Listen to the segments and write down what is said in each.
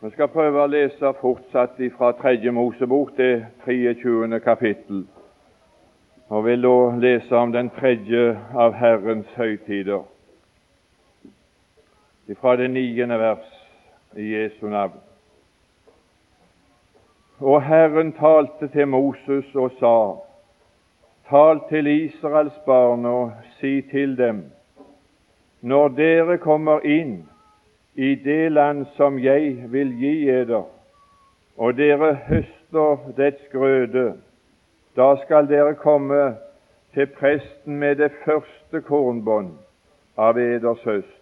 Vi skal prøve å lese fortsatt fra Tredje Mosebok, det 23. kapittel, og vil da lese om den tredje av Herrens høytider, fra det niende vers i Jesu navn. Og Herren talte til Moses og sa:" Tal til Israels barn og si til dem:" Når dere kommer inn i det land som jeg vil gi eder, og dere høster dets grøde, da skal dere komme til presten med det første kornbånd av eders høst,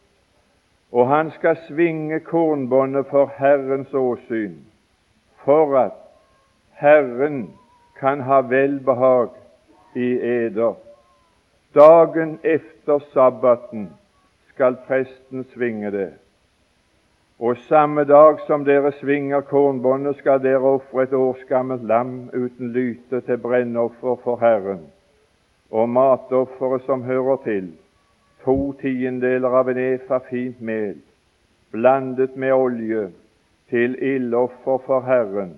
og han skal svinge kornbåndet for Herrens åsyn, for at Herren kan ha velbehag i eder. Dagen efter sabbaten skal presten svinge det. Og samme dag som dere svinger kornbåndet, skal dere ofre et årsgammelt lam uten lyte til brennoffer for Herren, og matofferet som hører til, to tiendeler av en efa fint mel, blandet med olje, til ildoffer for Herren,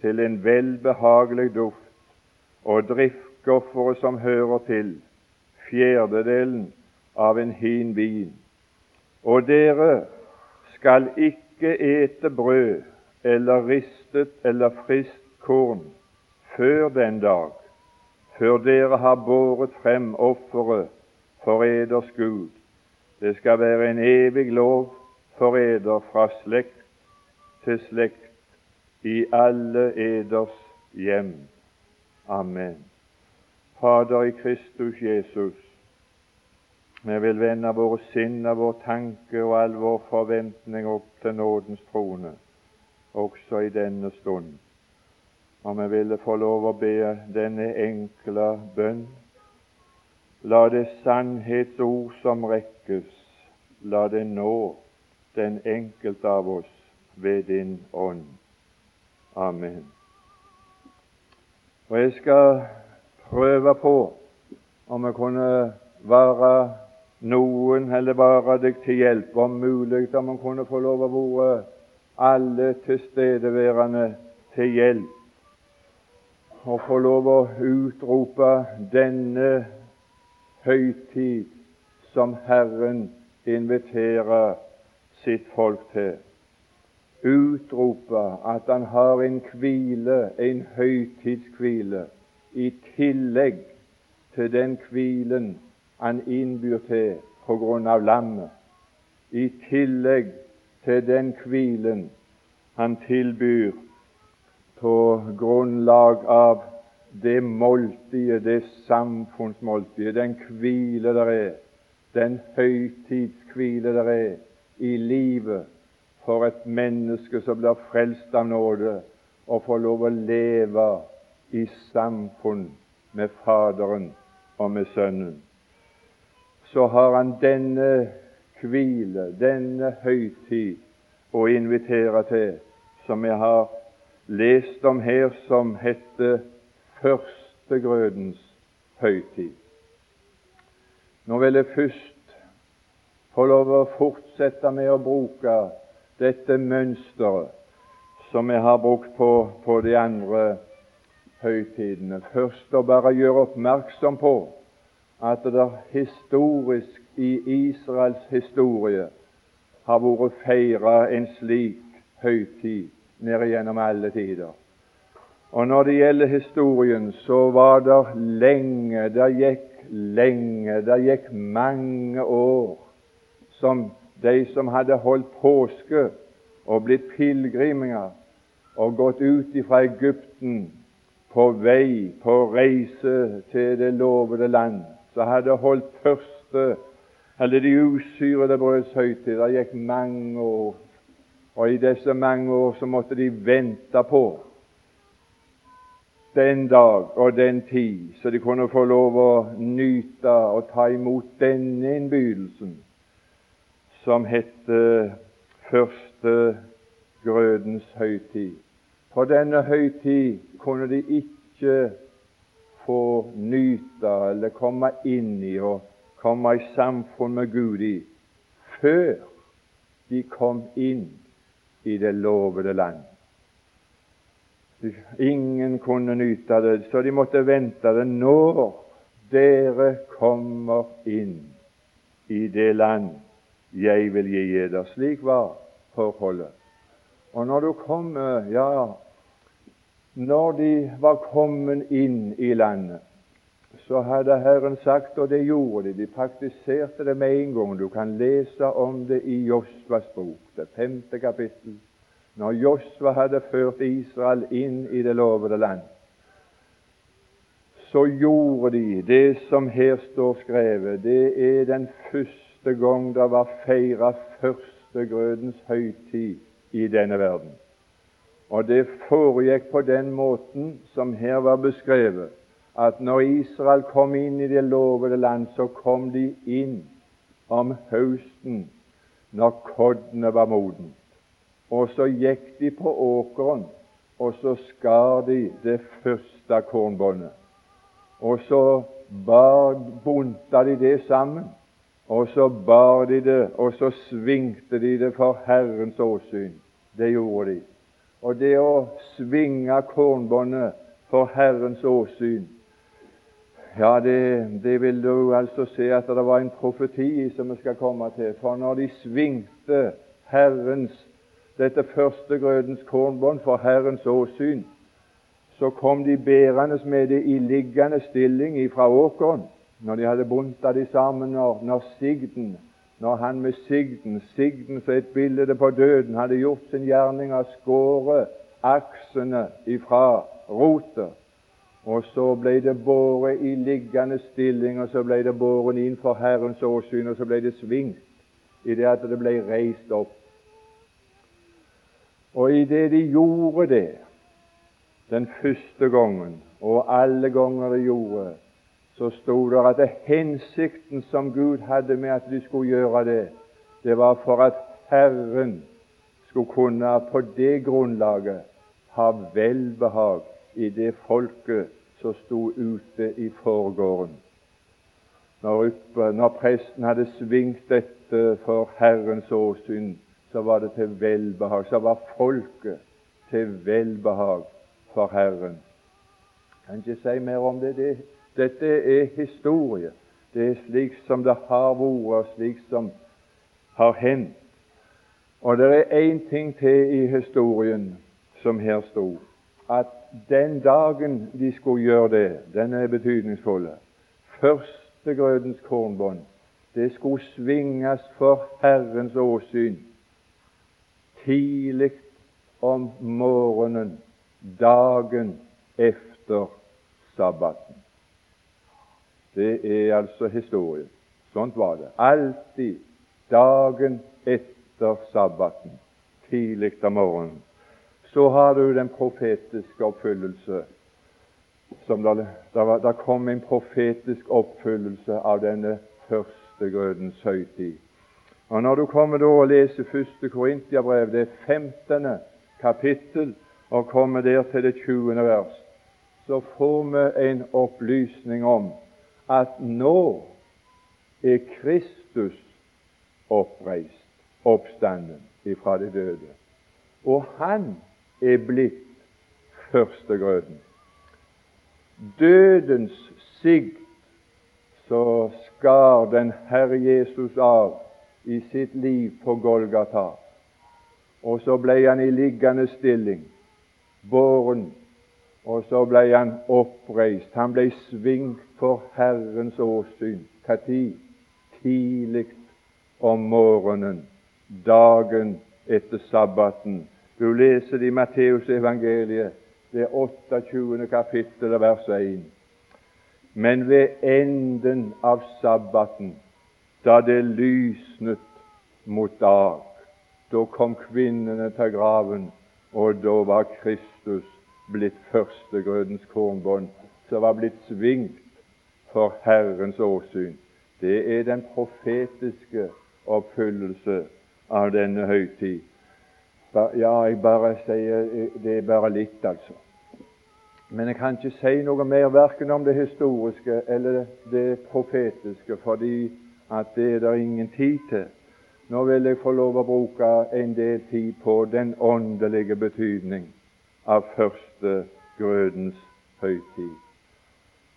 til en velbehagelig duft, og drikkeofferet som hører til, fjerdedelen av en hin vin. Og dere skal ikke ete brød eller ristet eller friskt korn før den dag, før dere har båret frem offeret for eders Gud. Det skal være en evig lov for eder fra slekt til slekt i alle eders hjem. Amen. Fader i Kristus Jesus, vi vil vende våre sinn og vår tanke og all vår forventning opp til nådens trone, også i denne stund. Og vi ville få lov å be denne enkle bønn. La det sannhetsord som rekkes, la det nå den enkelte av oss ved din ånd. Amen. Og jeg skal prøve på om jeg kunne være noen eller bare deg til hjelp, om mulig om man kunne få lov å være alle tilstedeværende til hjelp, og få lov å utrope denne høytid som Herren inviterer sitt folk til. Utrope at han har en hvile, en høytidshvile, i tillegg til den hvilen han innbyr til på grunn av lammet, i tillegg til den hvilen han tilbyr på grunnlag av det måltidet, det samfunnsmåltidet, den hvile der er, den høytidshvile der er i livet for et menneske som blir frelst av nåde, og får lov å leve i samfunn med Faderen og med Sønnen så har han denne hvile, denne høytid, å invitere til, som jeg har lest om her, som heter førstegrødens høytid. Nå vil jeg først få lov å fortsette med å bruke dette mønsteret som jeg har brukt på, på de andre høytidene. Først å bare gjøre oppmerksom på at det historisk i Israels historie har vært feira en slik høytid ned gjennom alle tider. Og når det gjelder historien, så var det lenge, det gikk lenge, det gikk mange år som de som hadde holdt påske og blitt pilegrimer og gått ut fra Egypten på vei, på reise til det lovede land, som hadde holdt første eller de usyrede brøds høytid. Det gikk mange år, og i disse mange år så måtte de vente på den dag og den tid, så de kunne få lov å nyte og ta imot denne innbydelsen, som heter første grødens høytid. På denne høytid kunne de ikke få nyte eller komme inn i og komme i samfunn med Gud i før de kom inn i det lovede land. Ingen kunne nyte det, så de måtte vente det når dere kommer inn i det land jeg vil gi dere. Slik var forholdet. Og når du kommer Ja, når de var kommet inn i landet, så hadde Herren sagt, og det gjorde de, de praktiserte det med en gang. Du kan lese om det i Josvas bok, det femte kapittel. Når Josva hadde ført Israel inn i det lovede land, så gjorde de det som her står skrevet. Det er den første gang det var feira førstegrødens høytid i denne verden. Og det foregikk på den måten som her var beskrevet, at når Israel kom inn i det lovede land, så kom de inn om høsten når koddene var modent. Og så gikk de på åkeren, og så skar de det første kornbåndet. Og så bar, bunta de det sammen, og så bar de det, og så svingte de det for Herrens åsyn. Det gjorde de. Og det å svinge kornbåndet for Herrens åsyn, ja, det, det, vil du altså se at det var en profeti som vi skal komme til. For når de svingte Herrens dette første grødens kornbånd for Herrens åsyn, så kom de bærende med det i liggende stilling ifra åkeren, når de hadde bunta de sammen, når, når sigden når han med sigden, sigden som et bilde på døden, hadde gjort sin gjerning av skåret aksene ifra rotet, og så ble det båret i liggende stilling, og så ble det båret inn for Herrens åsyn, og så ble det svingt i det at det ble reist opp. Og i det de gjorde det den første gangen, og alle ganger de gjorde, så sto det at det hensikten som Gud hadde med at de skulle gjøre det, det var for at Herren skulle kunne på det grunnlaget ha velbehag i det folket som sto ute i forgården. Når, når presten hadde svingt dette for Herrens åsyn, så var det til velbehag. Så var folket til velbehag for Herren. Kan ikke si mer om det. det. Dette er historie. Det er slik som det har vært, og slik som har hendt. Og det er én ting til i historien som her sto at den dagen de skulle gjøre det, den er betydningsfull. Førstegrødens kornbånd, det skulle svinges for Herrens åsyn tidlig om morgenen dagen efter sabbaten. Det er altså historien. Sånt var det. Alltid dagen etter sabbaten, tidlig om morgenen så har du den profetiske oppfyllelse. Som der, der, der kom en profetisk oppfyllelse av denne første grødens høytid. Og Når du kommer da og leser første Korintiabrev, det 15. kapittel, og kommer der til det 20. vers, så får vi en opplysning om at nå er Kristus oppreist, oppstanden ifra de døde. Og han er blitt førstegrøden. Dødens sigd så skar den Herre Jesus av i sitt liv på Golgata. Og så ble han i liggende stilling, båren, og så ble han oppreist. Han ble svingt for Herrens åsyn. Når? Tidlig om morgenen, dagen etter sabbaten, du leser det i Matteusevangeliet, det 28. kapittel, vers 1. Men ved enden av sabbaten, da det lysnet mot dag, da kom kvinnene til graven, og da var Kristus blitt førstegrødens kornbånd, som var blitt svingt for Herrens åsyn. Det er den profetiske oppfyllelse av denne høytid. Ja, jeg bare sier det er bare litt, altså. Men jeg kan ikke si noe mer verken om det historiske eller det profetiske, fordi at det er det ingen tid til. Nå vil jeg få lov å bruke en del tid på den åndelige betydning av første grødens høytid.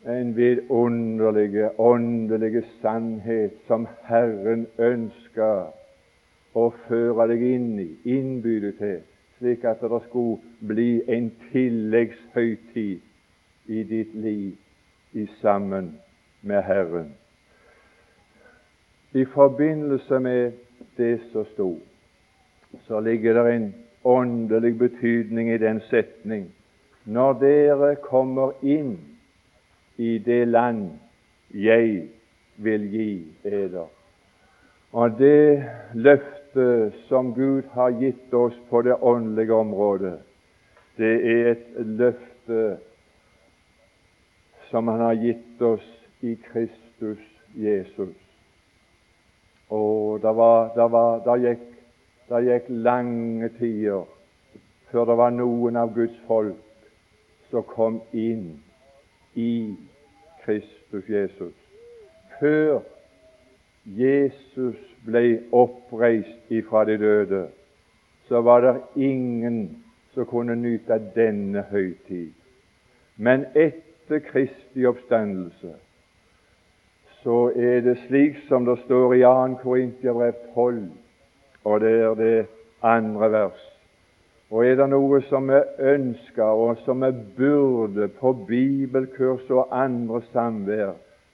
En vidunderlig åndelig sannhet som Herren ønsker å føre deg inn i, innby deg til, slik at det skulle bli en tilleggshøytid i ditt liv i sammen med Herren. I forbindelse med det som sto, så ligger det en åndelig betydning i den setning når dere kommer inn i det land jeg vil gi eder. Og det løftet som Gud har gitt oss på det åndelige området, det er et løfte som Han har gitt oss i Kristus Jesus. Og da, var, da, var, da gikk, det gikk lange tider før det var noen av Guds folk som kom inn i Kristus Jesus. Før Jesus ble oppreist ifra de døde, så var det ingen som kunne nyte denne høytid. Men etter Kristi oppstandelse, så er det slik som det står i 2. Korintiabrev 12, og det er det andre vers. Og er det noe som vi ønsker, og som vi burde på bibelkurs og andre samvær,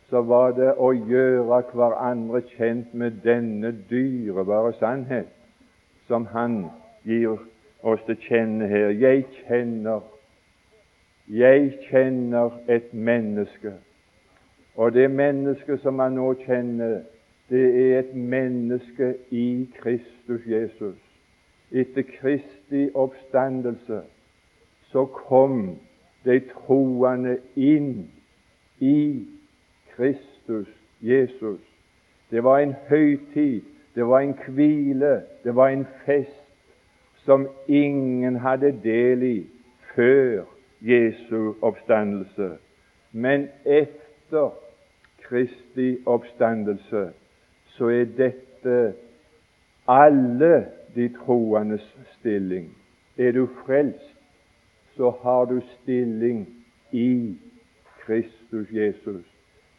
så var det å gjøre hverandre kjent med denne dyrebare sannhet som Han gir oss til kjenne her. Jeg kjenner jeg kjenner et menneske, og det mennesket som han nå kjenner, det er et menneske i Kristus Jesus. Etter Kristi oppstandelse så kom de troende inn i Kristus Jesus. Det var en høytid, det var en hvile, det var en fest som ingen hadde del i før Jesu oppstandelse. Men etter Kristi oppstandelse så er dette alle de troendes stilling. Er du frelst, så har du stilling i Kristus Jesus.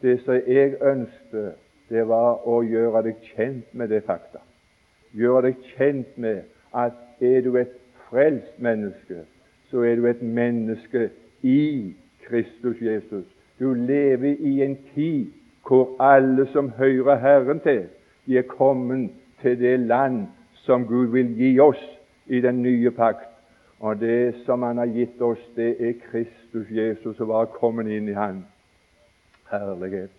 Det som jeg ønsket, det var å gjøre deg kjent med det fakta. Gjøre deg kjent med at er du et frelst menneske, så er du et menneske i Kristus Jesus. Du lever i en tid hvor alle som hører Herren til, de er kommet til det land som Gud vil gi oss i den nye pakt. Og det som Han har gitt oss, det er Kristus Jesus som var kommet inn i Han. Herlighet.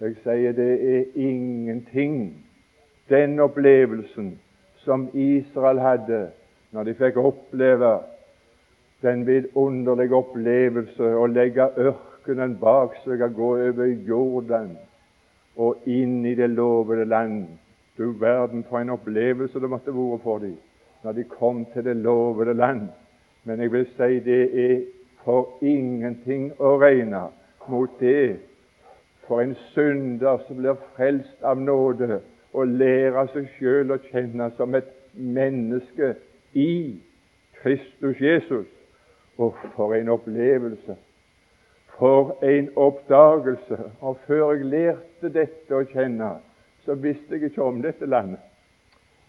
Jeg sier det er ingenting, den opplevelsen som Israel hadde når de fikk oppleve den vidunderlige opplevelse å legge ørkenen bak seg og gå over Jordan og inn i det lovede land. Du verden for en opplevelse det måtte vært for dem når de kom til det lovede land. Men jeg vil si det er for ingenting å regne mot det for en synder som blir frelst av nåde, og lærer seg sjøl å kjenne som et menneske i Kristus Jesus. Og for en opplevelse! For en oppdagelse! Og før jeg lærte dette å kjenne, så visste jeg ikke om dette landet.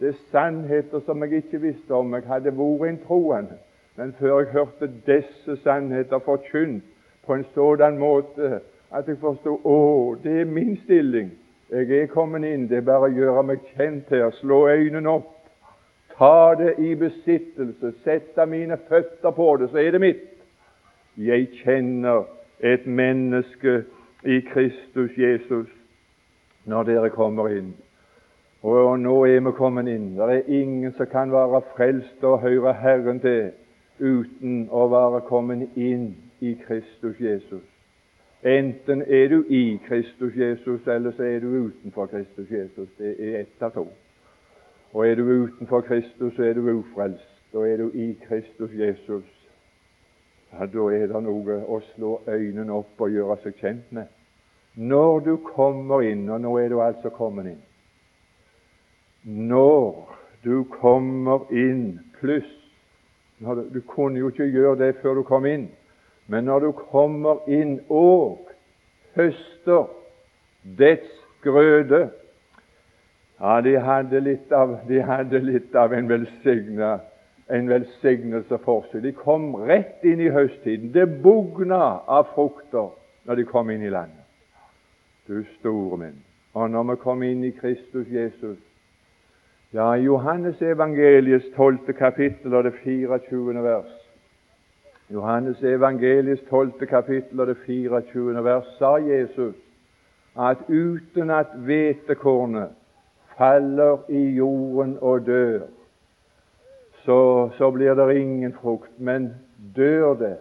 Det er sannheter som jeg ikke visste om. Jeg hadde vært en troende. Men før jeg hørte disse sannheter forkynt på en sådan måte at jeg forsto å, det er min stilling. Jeg er kommet inn. Det er bare å gjøre meg kjent her, slå øynene opp ta det i besittelse, sette mine føtter på det, så er det mitt. Jeg kjenner et menneske i Kristus Jesus når dere kommer inn. Og nå er vi kommet inn. Det er ingen som kan være frelst og høre Herren til uten å være kommet inn i Kristus Jesus. Enten er du i Kristus Jesus, eller så er du utenfor Kristus Jesus. Det er ett av to. Og er du utenfor Kristus, så er du ufrelst. Og er du i Kristus Jesus, ja, da er det noe å slå øynene opp og gjøre seg kjent med. Når du kommer inn, og nå er du altså kommet inn. Når du kommer inn pluss. Du, du kunne jo ikke gjøre det før du kom inn, men når du kommer inn og høster dets grøde Ja, de hadde litt av, de hadde litt av en, velsigna, en velsignelse for seg. De kom rett inn i høsttiden. Det bugna av frukter når de kom inn i landet. Du store min. Og når vi kom inn i Kristus Jesus Ja, i Johannes evangeliets 12. kapittel og det 24. vers Johannes evangeliets 12. kapittel og det 24. vers sa Jesus at uten at hvetekornet faller i jorden og dør, så, så blir det ingen frukt. Men dør det,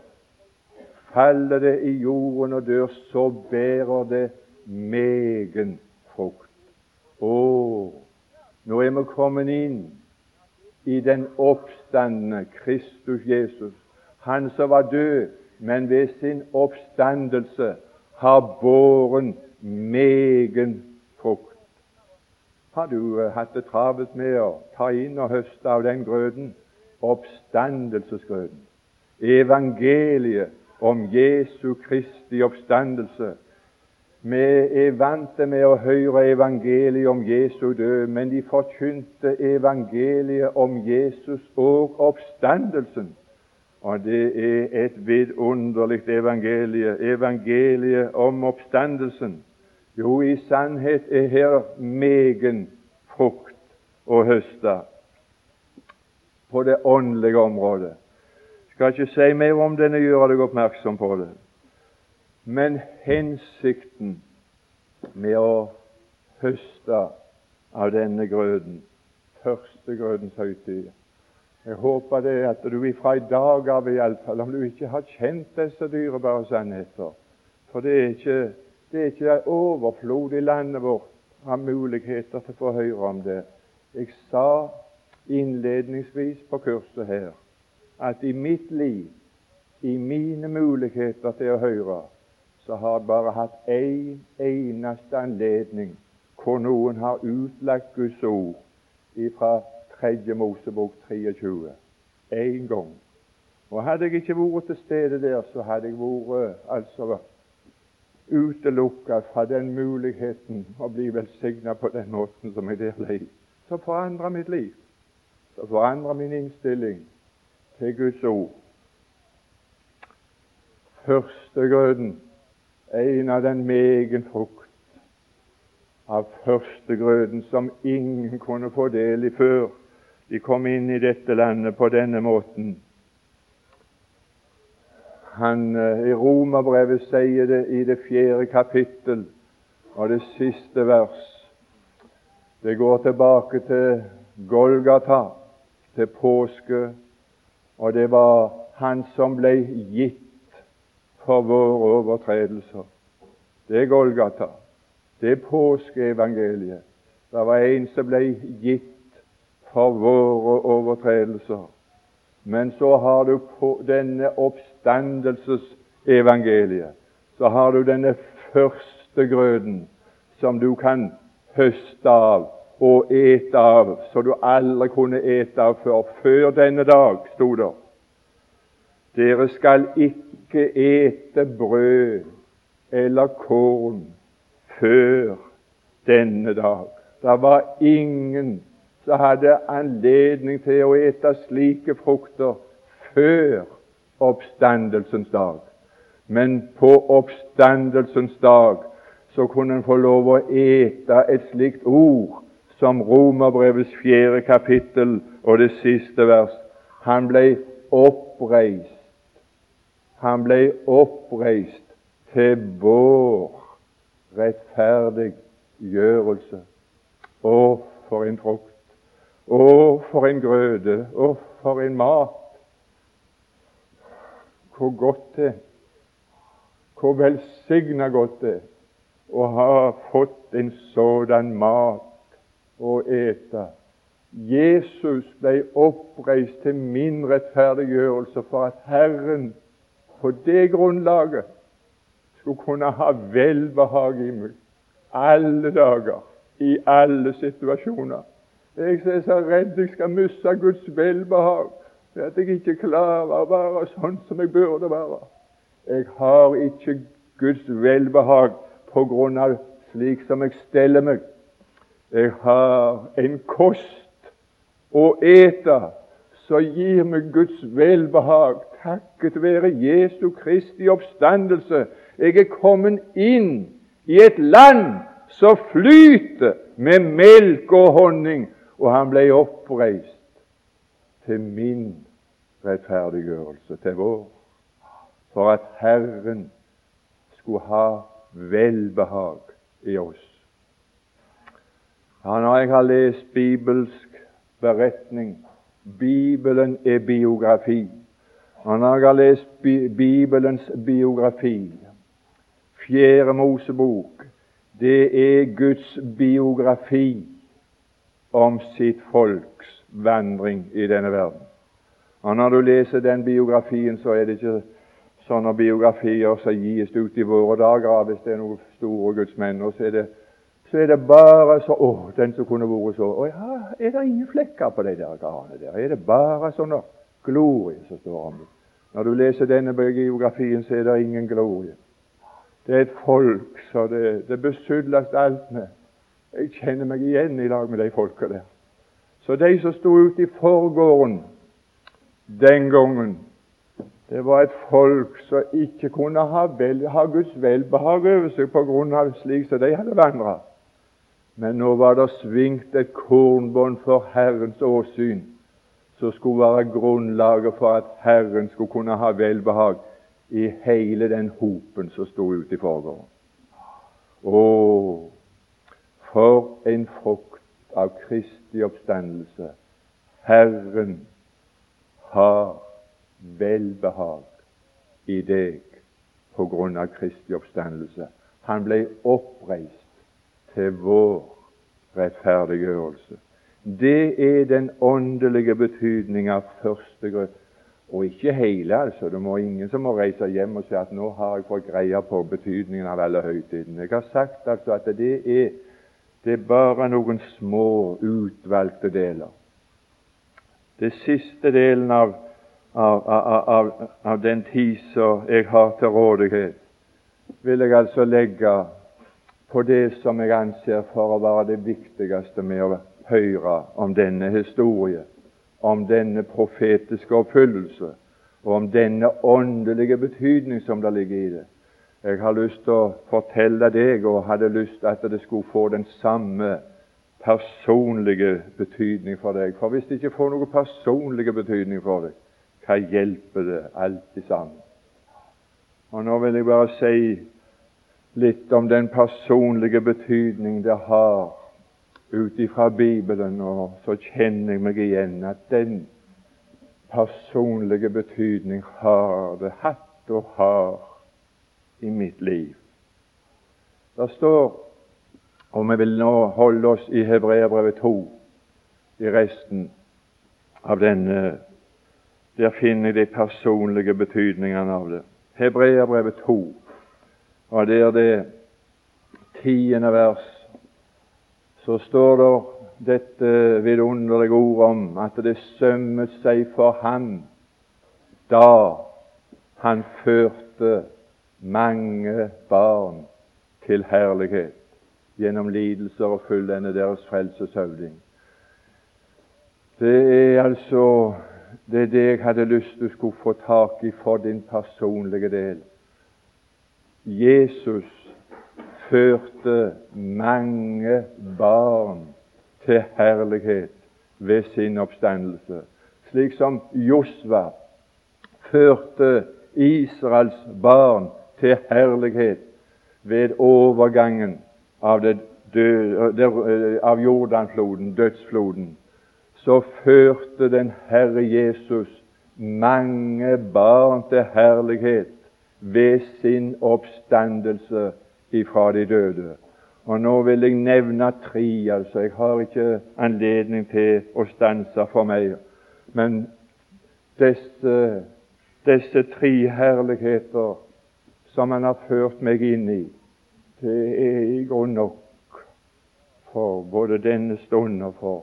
faller det i jorden og dør, så bærer det megen frukt. Å, nå er vi kommet inn i den oppstandende Kristus Jesus, han som var død, men ved sin oppstandelse har båren megen frukt. Har du uh, hatt det travelt med å ta inn og høste av den grøden? Oppstandelsesgrøden. Evangeliet om Jesu Kristi oppstandelse. Vi er vant med å høre evangeliet om Jesu død, men de forkynte evangeliet om Jesus og oppstandelsen. Og det er et vidunderlig evangelie, evangeliet om oppstandelsen. Jo, i sannhet er her megen frukt å høste på det åndelige området. Jeg skal ikke si mer om det, jeg gjør deg oppmerksom på det. Men hensikten med å høste av denne grøden, førstegrødens høytid Jeg håper det at du ifra i dag av, iallfall, om du ikke har kjent disse dyrebare sannheter For det er ikke det er ikke overflod i landet vårt av muligheter til å få høre om det. Jeg sa innledningsvis på kurset her at i mitt liv, i mine muligheter til å høre, så har jeg bare hatt én eneste anledning hvor noen har utlagt Guds ord fra 3. Mosebok 23. Én gang. Og Hadde jeg ikke vært til stede der, så hadde jeg vært altså utelukka fra den muligheten å bli velsigna på den måten som jeg der ble, så forandra mitt liv. Så forandra min innstilling til Guds ord. Førstegrøden, en av den megen frukt av førstegrøden som ingen kunne få del i før de kom inn i dette landet på denne måten han eh, i Romerbrevet sier det i det fjerde kapittel og det siste vers. Det går tilbake til Golgata, til påske, og det var Han som ble gitt for våre overtredelser. Det er Golgata. Det er påskeevangeliet. Det var en som ble gitt for våre overtredelser. Men så har du denne oppstandelsesevangeliet så har du denne første grøden som du kan høste av og ete av, som du aldri kunne ete av før. Før denne dag, sto det. Dere skal ikke ete brød eller korn før denne dag. Det var ingen som hadde anledning til å ete slike frukter før oppstandelsens dag. Men på oppstandelsens dag så kunne en få lov å ete et slikt ord som Romerbrevets fjerde kapittel og det siste vers. Han ble oppreist. Han ble oppreist til vår rettferdiggjørelse. Å, for en frukt! Å, for en grøde! Å, for en mat! Hvor godt det Hvor velsigna godt det å ha fått en sådan mat å ete. Jesus ble oppreist til min rettferdiggjørelse for at Herren på det grunnlaget skulle kunne ha velbehag i meg alle dager, i alle situasjoner. Jeg er så redd jeg skal miste Guds velbehag, for at jeg ikke klarer å være sånn som jeg burde være. Jeg har ikke Guds velbehag på grunn av slik som jeg steller meg. Jeg har en kost å ete som gir meg Guds velbehag, takket være Jesu Kristi oppstandelse. Jeg er kommet inn i et land som flyter med melk og honning, og han ble oppreist til min rettferdiggjørelse, til vår, for at Herren skulle ha velbehag i oss. Ja, når jeg har lest bibelsk beretning Bibelen er biografi. Og når jeg har lest Bibelens biografi, Fjerde Mosebok, det er Guds biografi om sitt folks vandring i denne verden. Og Når du leser den biografien, så er det ikke sånne biografier som gis ut i våre dager hvis det er noen store gudsmenn. og så er det, så er det bare så Å, den som kunne vært så Å ja, er det ingen flekker på de der garnene der? Er det bare sånn glorie som står om det? Når du leser denne biografien, så er det ingen glorie. Det er et folk så det, det besudles alt med. Jeg kjenner meg igjen i lag med de folka der. Så de som sto ute i forgården den gangen, det var et folk som ikke kunne ha, vel, ha Guds velbehag over seg på grunn av slik som de hadde vandra. Men nå var det svingt et kornbånd for Herrens åsyn, som skulle være grunnlaget for at Herren skulle kunne ha velbehag i hele den hopen som sto ute i forgården. Å, for en frukt av Kristi oppstandelse! Herren har velbehag i deg på grunn av Kristi oppstandelse. Han ble oppreist til vår rettferdiggjørelse. Det er den åndelige betydning av første grunn. og ikke hele, altså. Det må ingen som må reise hjem og si at 'nå har jeg fått greie på betydningen av alle høytidene'. Jeg har sagt altså at det er, det er bare noen små, utvalgte deler. Det siste delen av, av, av, av den tid som jeg har til rådighet, vil jeg altså legge på det som jeg anser for å være det viktigste med å høre om denne historien om denne profetiske oppfyllelse og om denne åndelige betydning som det ligger i det. Jeg har lyst til å fortelle deg, og hadde lyst til at det skulle få den samme personlige betydning for deg. For hvis det ikke får noen personlige betydning for deg, hva hjelper det alltid sammen? Og Nå vil jeg bare si litt om den personlige betydning det har ut ifra Bibelen, og så kjenner jeg meg igjen at den personlige betydning har det hatt og har i mitt liv. Det står, og vi vil nå holde oss i Hebreabrevet 2, i resten av denne Der finner jeg de personlige betydningene av det. Hebreabrevet 2, og det er det tiende vers så står det dette vidunderlige ord om at det sømmet seg for ham da han førte mange barn til herlighet gjennom lidelser og fullende deres frelseshøvding. Det er altså det er det jeg hadde lyst å skulle få tak i for din personlige del. Jesus førte mange barn til herlighet ved sin oppstandelse, slik som Josva førte Israels barn til herlighet ved overgangen av, død, av Jordanfloden, dødsfloden. Så førte den Herre Jesus mange barn til herlighet ved sin oppstandelse ifra de døde. Og Nå vil jeg nevne tre. altså Jeg har ikke anledning til å stanse for meg. Men disse, disse tre herligheter som Han har ført meg inn i, det er i grunn nok for både denne stund og for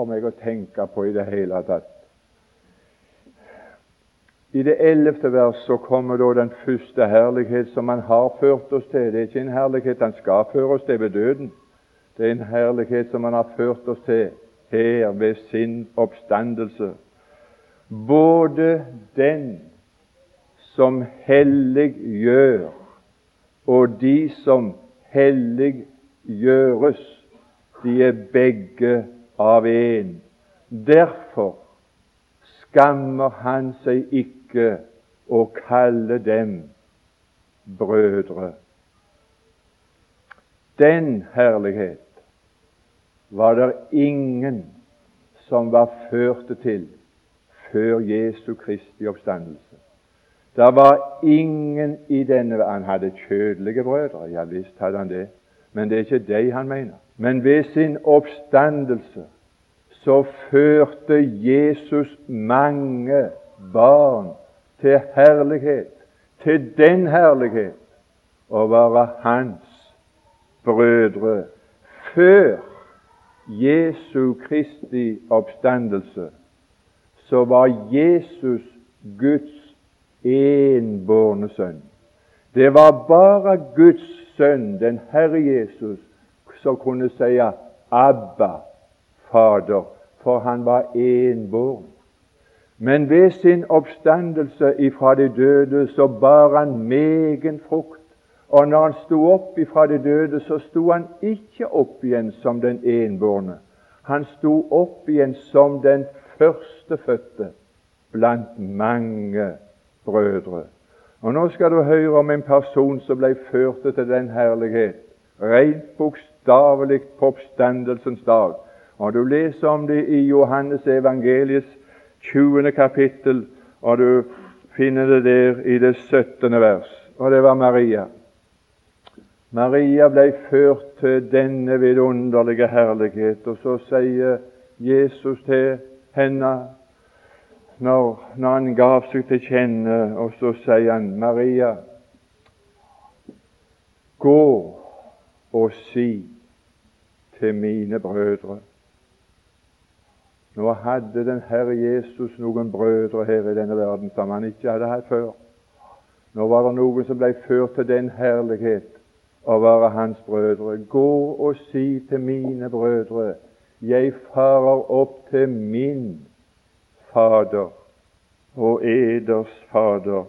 for meg å tenke på i det hele tatt. I det ellevte vers så kommer da den første herlighet som han har ført oss til. Det er ikke en herlighet han skal føre oss til ved døden. Det er en herlighet som han har ført oss til her ved sin oppstandelse. Både den som hellig gjør, og de som hellig gjøres, de er begge av én. Derfor skammer han seg ikke å kalle dem brødre. Den herlighet var det ingen som var førte til før Jesu Kristi oppstandelse. Det var ingen i denne Han hadde kjødelige brødre, ja visst hadde han det, men det er ikke dem han mener. Men ved sin oppstandelse så førte Jesus mange barn til herlighet, til den herlighet å være hans brødre. Før Jesu Kristi oppstandelse så var Jesus Guds enbårne sønn. Det var bare Guds sønn, den Herre Jesus, som kunne si 'Abba, Fader', for han var enbåren. Men ved sin oppstandelse ifra de døde så bar han megen frukt. Og når han sto opp ifra de døde, så sto han ikke opp igjen som den enbårne. Han sto opp igjen som den førstefødte blant mange brødre. Og Nå skal du høre om en person som ble ført til den herlighet, rent bokstavelig på oppstandelsens dag. Og Du leser om det i Johannes evangeliets 20. kapittel, og du finner det der i det 17. vers. Og det var Maria. Maria ble ført til denne vidunderlige herlighet, og så sier Jesus til henne når, når han gav seg til kjenne, og så sier han, Maria, gå og si til mine brødre Nå hadde den Herre Jesus noen brødre her i denne verden som han ikke hadde hatt før. Nå var det noen som ble ført til den herlighet å være hans brødre. Gå og si til mine brødre, jeg farer opp til min Fader og eders Fader.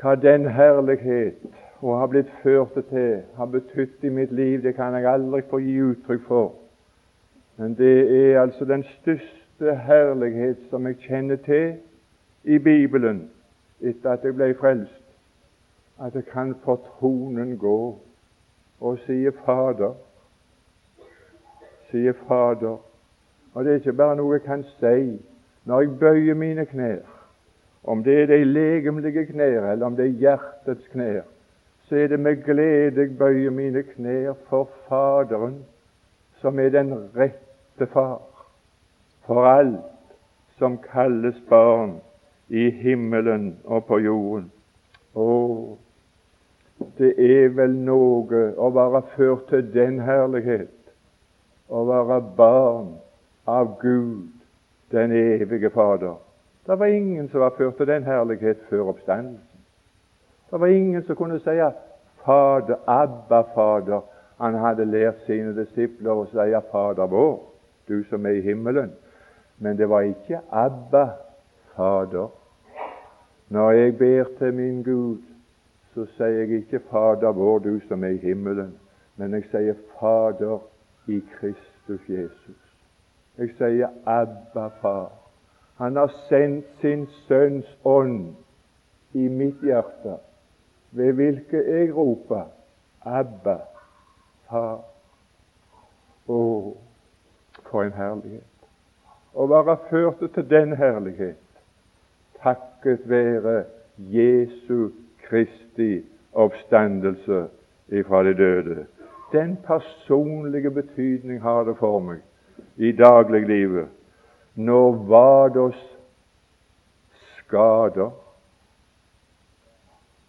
Hva den herlighet å har blitt ført til, har betydd i mitt liv, det kan jeg aldri få gi uttrykk for. Men det er altså den største herlighet som jeg kjenner til i Bibelen etter at jeg ble frelst at jeg kan for tronen gå og sier Fader. Si Fader. Og det er ikke bare noe jeg kan si når jeg bøyer mine knær. Om det er de legemlige knær, eller om det er hjertets knær, så er det med glede jeg bøyer mine knær for Faderen, som er den rette far for alt som kalles barn i himmelen og på jorden. Å, det er vel noe å være ført til den herlighet, å være barn av Gud, den evige Fader. Det var ingen som var ført til den herlighet før oppstandelsen. Det var ingen som kunne si Fader, Abba, Fader. Han hadde lært sine disipler å si Fader vår, du som er i himmelen. Men det var ikke Abba, Fader. Når jeg ber til min Gud, så sier jeg ikke 'Fader vår, du som er i himmelen', men jeg sier 'Fader i Kristus Jesus'. Jeg sier 'Abba, Far'. Han har sendt sin Sønns ånd i mitt hjerte, ved hvilket jeg roper 'Abba, Far'. Å, for en herlighet! Å være ført til den herlighet takket være Jesu Kristi oppstandelse ifra de døde. Den personlige betydning har det for meg i dagliglivet. Når vad oss skader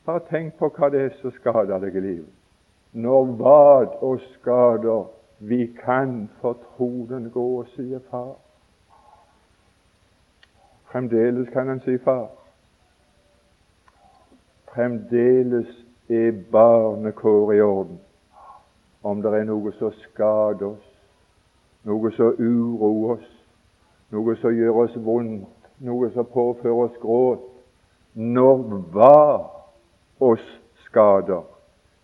Bare tenk på hva det er som skader deg i livet. Når vad oss skader Vi kan for troen gå og si far. Fremdeles kan han si far. Fremdeles er barnekår i orden. Om det er noe som skader oss, noe som uroer oss, noe som gjør oss vondt, noe som påfører oss gråt, når hva oss skader,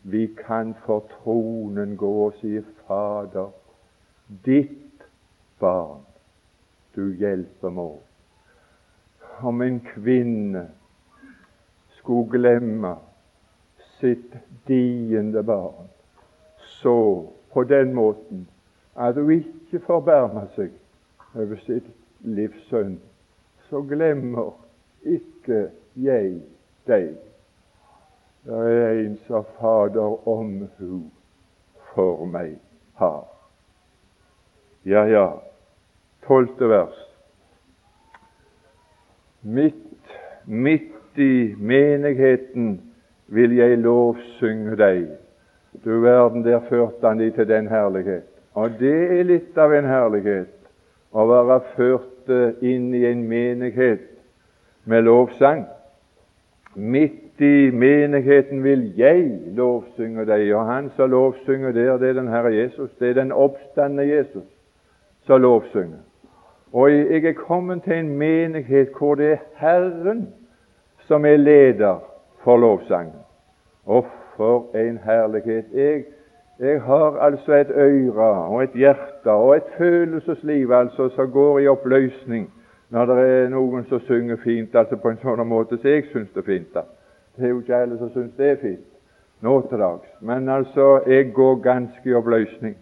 vi kan for tronen gå og si Fader, ditt barn, du hjelper meg. Om en kvinne skulle glemme sitt diende barn så på den måten at hun ikke forbarmer seg over sitt livs synd, så glemmer ikke jeg deg. Det er en som Fader omhu for meg har. Ja, ja, tolvte vers. Midt, midt i menigheten vil jeg lovsynge deg. Du verden, der førte han de til den herlighet. Og det er litt av en herlighet å være ført inn i en menighet med lovsang. Midt i menigheten vil jeg lovsynge deg. Og han som lovsynger der, det er den Herre Jesus. Det er den oppstandende Jesus som lovsynger. Og jeg er kommet til en menighet hvor det er Herren som er leder for lovsangen. Og for en herlighet! Jeg, jeg har altså et øre og et hjerte og et følelsesliv altså som går i oppløsning når det er noen som synger fint, altså på en sånn måte som jeg syns det er fint. da. Det er jo ikke alle som syns det er fint nå til dags. Men altså, jeg går ganske i oppløsning.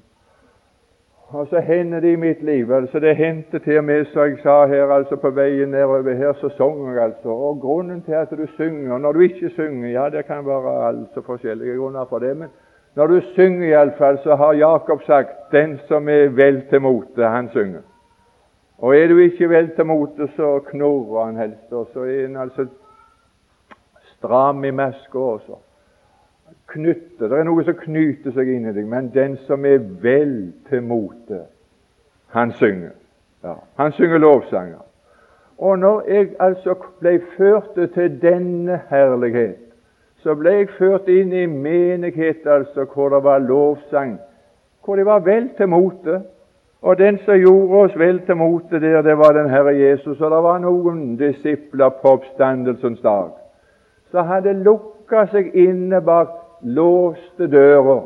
Og så hender det i mitt liv altså Det hendte til og med, som jeg sa her, altså på veien nedover her, så sang jeg altså. Og grunnen til at du synger Når du ikke synger, ja, det kan være altså forskjellige grunner for det, men når du synger iallfall, så har Jakob sagt 'Den som er vel til mote, han synger'. Og er du ikke vel til mote, så knurrer han helst, og så er han altså stram i maska også. Knytte. Det er noe som knyter seg inn i deg. Men den som er vel til mote, han synger. Ja, han synger lovsanger. Og når jeg altså ble ført til denne herlighet, så ble jeg ført inn i menighet altså, hvor det var lovsang, hvor de var vel til mote. Og den som gjorde oss vel til mote der, det var den Herre Jesus. Og det var noen disipler på oppstandelsens dag som hadde lukka seg inne bak låste dører.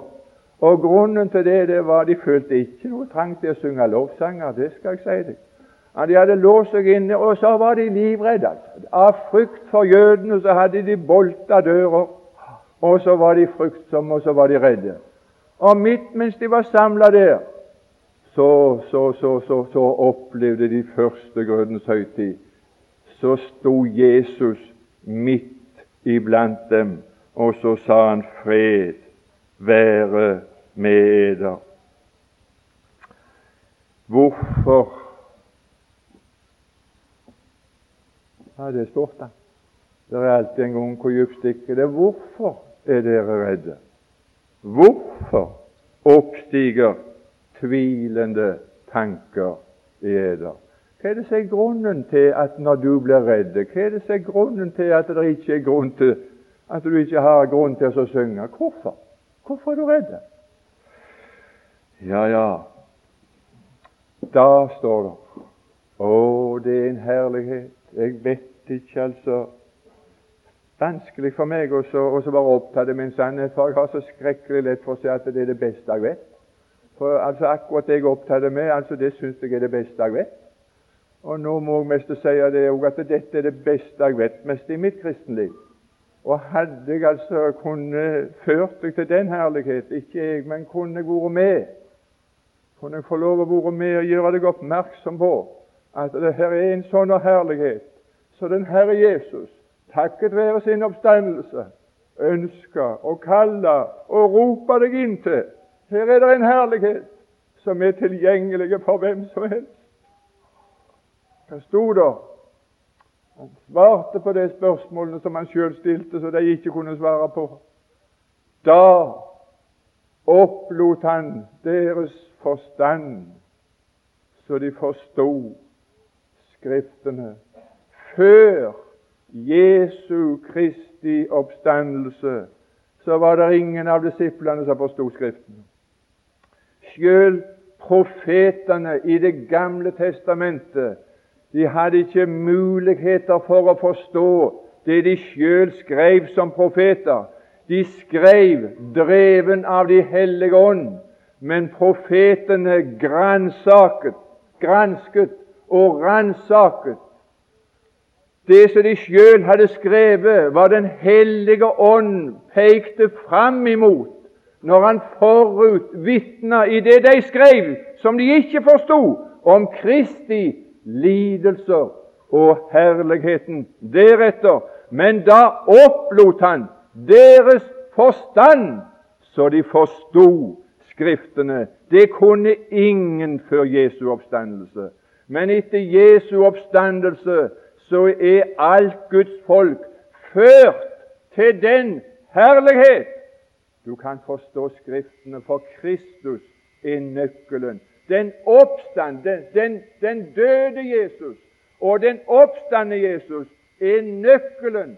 Og Grunnen til det det var de følte ikke noe trang til å synge lovsanger. Det skal jeg si deg. De hadde låst seg inne, og så var de livredde. Av frykt for jødene så hadde de bolta dører, og så var de fryktsomme, og så var de redde. Og midt mens de var samla der, så, så, så, så, opplevde de første grønnens høytid. Så sto Jesus midt iblant dem, og så sa han fred være med eder. Hvorfor Ja, det er stort, da. Det er alltid en gang hvor dypt stikker det. Hvorfor er dere redde? Hvorfor oppstiger tvilende tanker i eder? Hva er det som er grunnen til at når du blir redd? Hva er det som er grunnen til at det ikke er grunn til at du ikke har grunn til å synge? Hvorfor? Hvorfor er du redd? Ja, ja, da står det Å, det er en herlighet. Jeg vet ikke, altså Vanskelig for meg å være opptatt med en sannhet, for jeg har så skrekkelig lett for å si at det er det beste jeg vet. For altså Akkurat det jeg er opptatt med, altså det syns jeg er det beste jeg vet. Og nå må jeg mest si det at dette er det beste jeg vet mest i mitt kristenliv. Og hadde jeg altså kunne ført deg til den herlighet, ikke jeg, men kunne jeg vært med, kunne jeg få lov å være med og gjøre deg oppmerksom på at det her er en sånn herlighet så den Herre Jesus, takket være sin oppstandelse, ønsker å kalle og rope deg inn til. Her er det en herlighet som er tilgjengelig for hvem som helst. Hva sto det? Han svarte på de spørsmålene som han sjøl stilte, så de ikke kunne svare på. Da opplot han deres forstand, så de forsto Skriftene. Før Jesu Kristi oppstandelse så var det ingen av disiplene som forsto Skriften. Sjøl profetene i Det gamle testamentet de hadde ikke muligheter for å forstå det de sjøl skrev som profeter. De skrev dreven av De hellige ånd, men profetene gransaket, gransket og ransaket. Det som de sjøl hadde skrevet, var Den hellige ånd pekte fram imot når han forut i det de skrev, som de ikke forsto, om Kristi lidelser og herligheten deretter. Men da opplot han deres forstand, så de forsto Skriftene. Det kunne ingen før Jesu oppstandelse. Men etter Jesu oppstandelse så er alt Guds folk ført til den herlighet. Du kan forstå Skriftene, for Kristus er nøkkelen. Den oppstand, den, den, den døde Jesus og den oppstande Jesus er nøkkelen.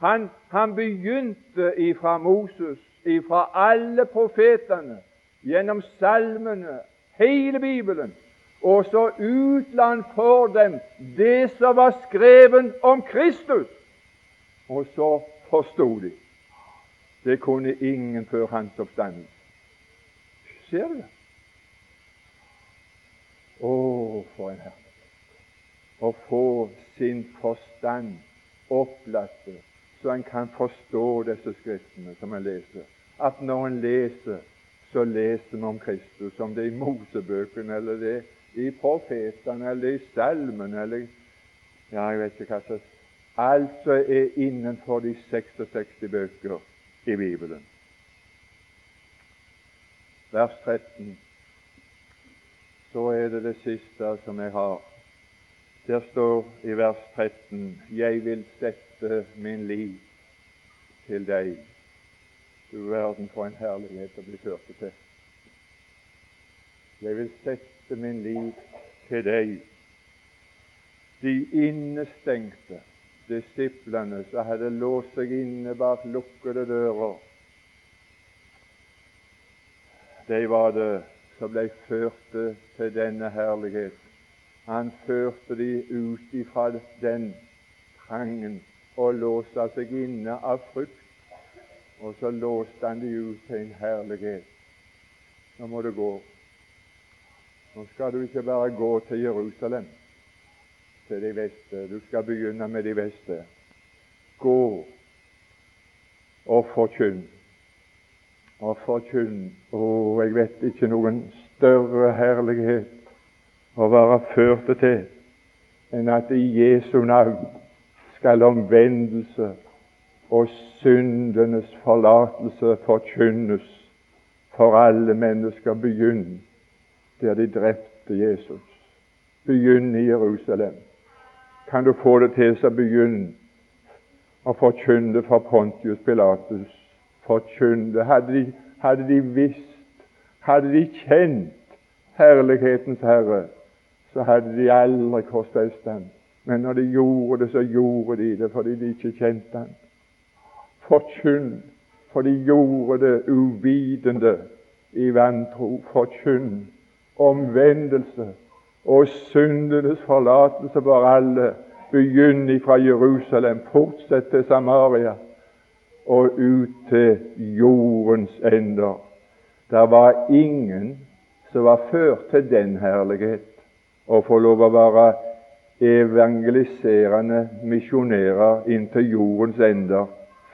Han, han begynte ifra Moses, ifra alle profetene, gjennom salmene, hele Bibelen. Og så utland for dem det som var skrevet om Kristus. Og så forsto de. Det kunne ingen før hans oppstandelse. Ser du det? Å, for en herlighet å få sin forstand opplastet, så en kan forstå disse skriftene som en leser. At når en leser, så leser vi om Kristus, om det er i Mosebøkene eller det i profetene eller i salmene eller Ja, jeg vet ikke hva alt som Altså er innenfor de 66 bøker i Bibelen. Vers 13 så er det det siste som jeg har. Der står i vers 13 Jeg vil sette min liv til deg. Du verden for en herlighet å bli ført til. Jeg vil sette min liv til deg. De innestengte disiplene som hadde låst seg inne bak lukkede dører, de var det som ble ført til denne herlighet. Han førte de ut ifra den trangen og låste seg inne av frykt. Og så låste han de ut til en herlighet. Nå må det gå. Nå skal du ikke bare gå til Jerusalem, til de veste. Du skal begynne med de veste. Gå og forkynn og forkynn Å, jeg vet ikke noen større herlighet å være førte til enn at i Jesu navn skal omvendelse og syndenes forlatelse forkynnes for alle mennesker. Begynn der de drepte Jesus. Begynn i Jerusalem. Kan du få det til, så begynn å forkynne for Pontius Pilatus forkynte. Hadde de, hadde de visst, hadde de kjent herlighetens Herre, så hadde de aldri korsfestet ham. Men når de gjorde det, så gjorde de det fordi de ikke kjente ham. Forkynn, for de gjorde det uvitende i vantro. Forkynn omvendelse og syndenes forlatelse for alle. Begynn fra Jerusalem, fortsett til Samaria og ut til jordens ender. Det var ingen som var ført til den herlighet å få lov å være evangeliserende misjonærer inntil jordens ender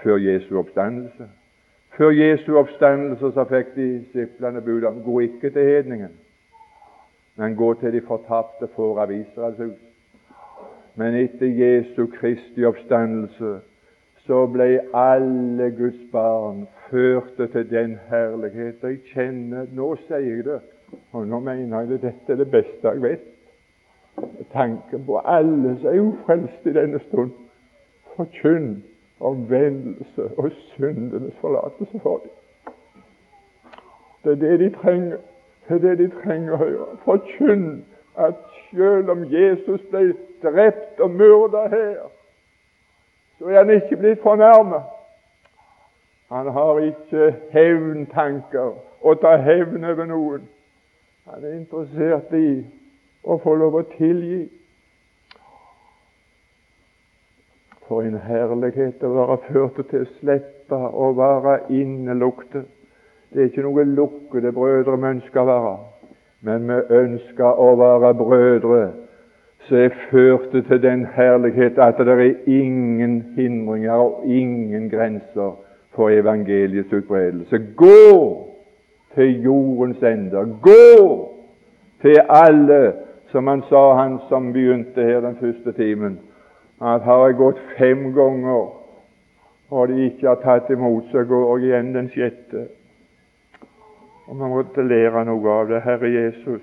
før Jesu oppstandelse. Før Jesu oppstandelse så fikk disiplene bud om gå ikke til hedningen, men gå til de fortapte får av Israels hus. Men etter Jesu Kristi oppstandelse så ble alle Guds barn førte til den herlighet. Jeg kjenner Nå sier jeg det, og nå mener jeg det. Dette er det beste jeg vet. Tanken på alle som er ufrelste i denne stund. Forkynn omvendelse og syndenes forlatelse for dem. Det er det de trenger. Det er det de trenger å høre. Forkynn at selv om Jesus ble drept og myrda her, så er han ikke blitt fornærmet. Han har ikke hevntanker å ta hevn over noen. Han er interessert i å få lov å tilgi. For en herlighet å være ført til å slippe å være innelukte. Det er ikke noe lukkede brødre vi ønsker å være, men vi ønsker å være brødre som er ført til den herlighet at det er ingen hindringer og ingen grenser for evangeliets utbredelse. Gå til jordens ender. Gå til alle, som han sa, han som begynte her den første timen, at har jeg gått fem ganger og de ikke har tatt imot, så går jeg igjen den sjette. Og vi måtte lære noe av det. Herre Jesus,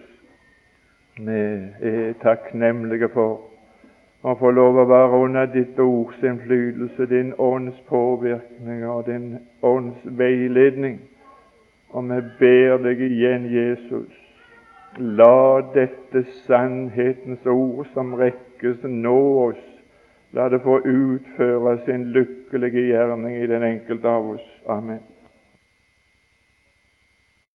vi er takknemlige for å få lov å være under ditt ords innflytelse, din ånds påvirkning og din ånds veiledning. Og vi ber deg igjen, Jesus, la dette sannhetens ord som rekkes, nå oss. La det få utføre sin lykkelige gjerning i den enkelte av oss. Amen.